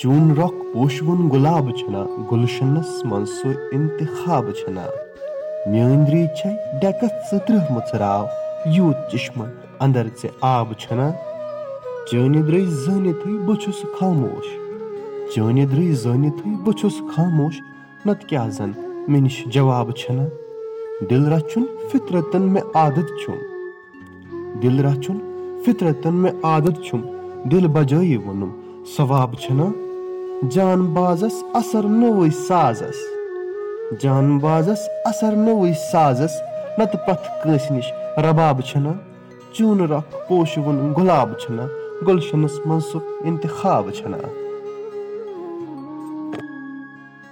چون رۄخ پوشوُن گۄلاب چھنا گُلشنس منٛز سُہ انتخاب چھنا. میٲنۍ چھے ڈٮ۪کس ژٕ ترٛہمٕژ راو یوٗت چشمہٕ انٛدر ژےٚ آب چھنا. چٲنہِ درٛے زٲنِتھٕے بہٕ چھُس خاموش. چٲنہِ درٛے زٲنِتھٕے بہٕ چھُس خاموش نتہٕ کیٛاہ زن مےٚ نِش جواب چھنا. دِل رچھُن فطرتن مےٚ عادت چھُم. دِل رچھُن فطرتن مےٚ عادت چھُم دِل بجٲیی ووٚنُم ثواب چھنا جان بازس اثر نوٚوُے سازس. جان بازس اثر نوٚوُے سازس. نتہٕ پتہٕ کٲنٛسہِ نِش رباب چھنا چوٗنہٕ رکھ پوشہٕ وُن گۄلاب چھنا گُلشنس منٛز سُہ انتخاب چھنا